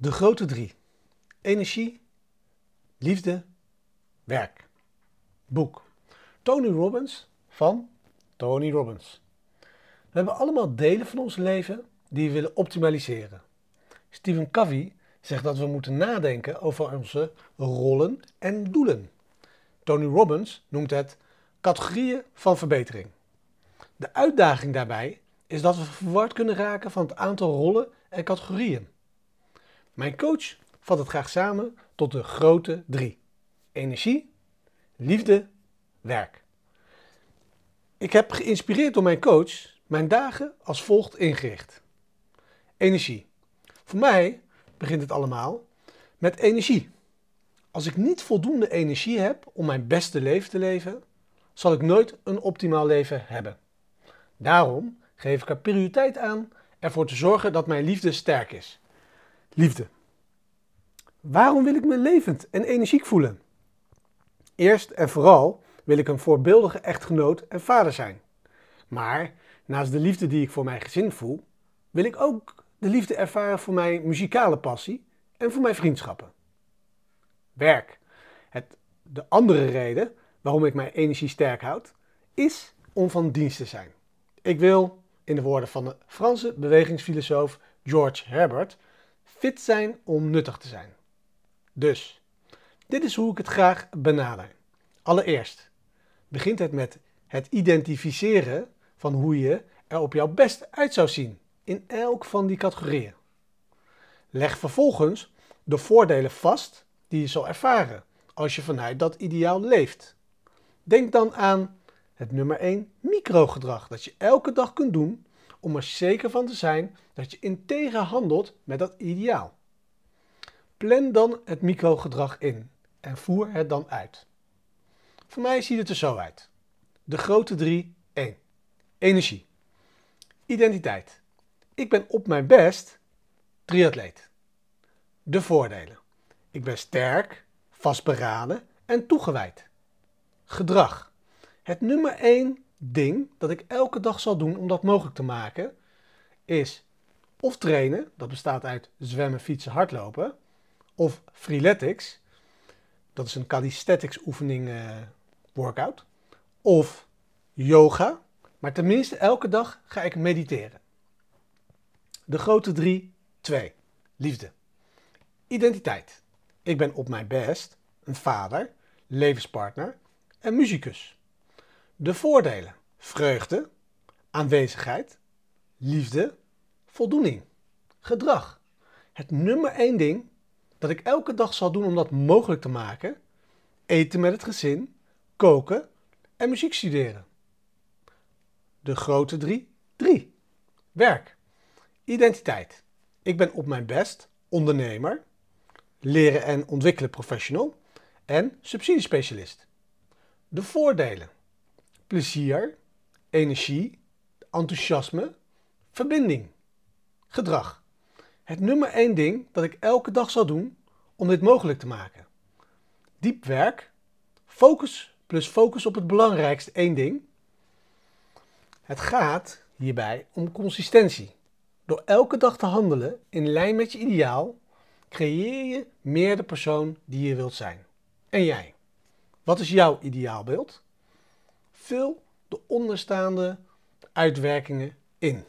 De grote drie. Energie, liefde, werk. Boek. Tony Robbins van Tony Robbins. We hebben allemaal delen van ons leven die we willen optimaliseren. Stephen Covey zegt dat we moeten nadenken over onze rollen en doelen. Tony Robbins noemt het categorieën van verbetering. De uitdaging daarbij is dat we verward kunnen raken van het aantal rollen en categorieën. Mijn coach vat het graag samen tot de grote drie: energie, liefde, werk. Ik heb geïnspireerd door mijn coach mijn dagen als volgt ingericht. Energie. Voor mij begint het allemaal met energie. Als ik niet voldoende energie heb om mijn beste leven te leven, zal ik nooit een optimaal leven hebben. Daarom geef ik er prioriteit aan ervoor te zorgen dat mijn liefde sterk is. Liefde. Waarom wil ik me levend en energiek voelen? Eerst en vooral wil ik een voorbeeldige echtgenoot en vader zijn. Maar naast de liefde die ik voor mijn gezin voel, wil ik ook de liefde ervaren voor mijn muzikale passie en voor mijn vriendschappen. Werk. Het, de andere reden waarom ik mijn energie sterk houd, is om van dienst te zijn. Ik wil, in de woorden van de Franse bewegingsfilosoof George Herbert, fit zijn om nuttig te zijn. Dus, dit is hoe ik het graag benader. Allereerst begint het met het identificeren van hoe je er op jouw best uit zou zien in elk van die categorieën. Leg vervolgens de voordelen vast die je zal ervaren als je vanuit dat ideaal leeft. Denk dan aan het nummer 1 microgedrag dat je elke dag kunt doen om er zeker van te zijn dat je integer handelt met dat ideaal. Plan dan het microgedrag in en voer het dan uit. Voor mij ziet het er zo uit. De grote 3, 1. Energie. Identiteit. Ik ben op mijn best triatleet. De voordelen. Ik ben sterk, vastberaden en toegewijd. Gedrag. Het nummer 1 ding dat ik elke dag zal doen om dat mogelijk te maken is of trainen, dat bestaat uit zwemmen, fietsen, hardlopen, of freeletics, dat is een calisthenics oefening uh, workout, of yoga, maar tenminste elke dag ga ik mediteren. De grote 3, 2. Liefde. Identiteit. Ik ben op mijn best een vader, levenspartner en muzikus. De voordelen: vreugde, aanwezigheid, liefde, voldoening, gedrag. Het nummer één ding dat ik elke dag zal doen om dat mogelijk te maken: eten met het gezin, koken en muziek studeren. De grote drie: drie. Werk. Identiteit. Ik ben op mijn best ondernemer, leren en ontwikkelen professional en subsidiespecialist. De voordelen: plezier, energie, enthousiasme, verbinding, gedrag. Het nummer één ding dat ik elke dag zal doen om dit mogelijk te maken. Diep werk, focus plus focus op het belangrijkste één ding. Het gaat hierbij om consistentie. Door elke dag te handelen in lijn met je ideaal, creëer je meer de persoon die je wilt zijn. En jij? Wat is jouw ideaalbeeld? Vul de onderstaande uitwerkingen in.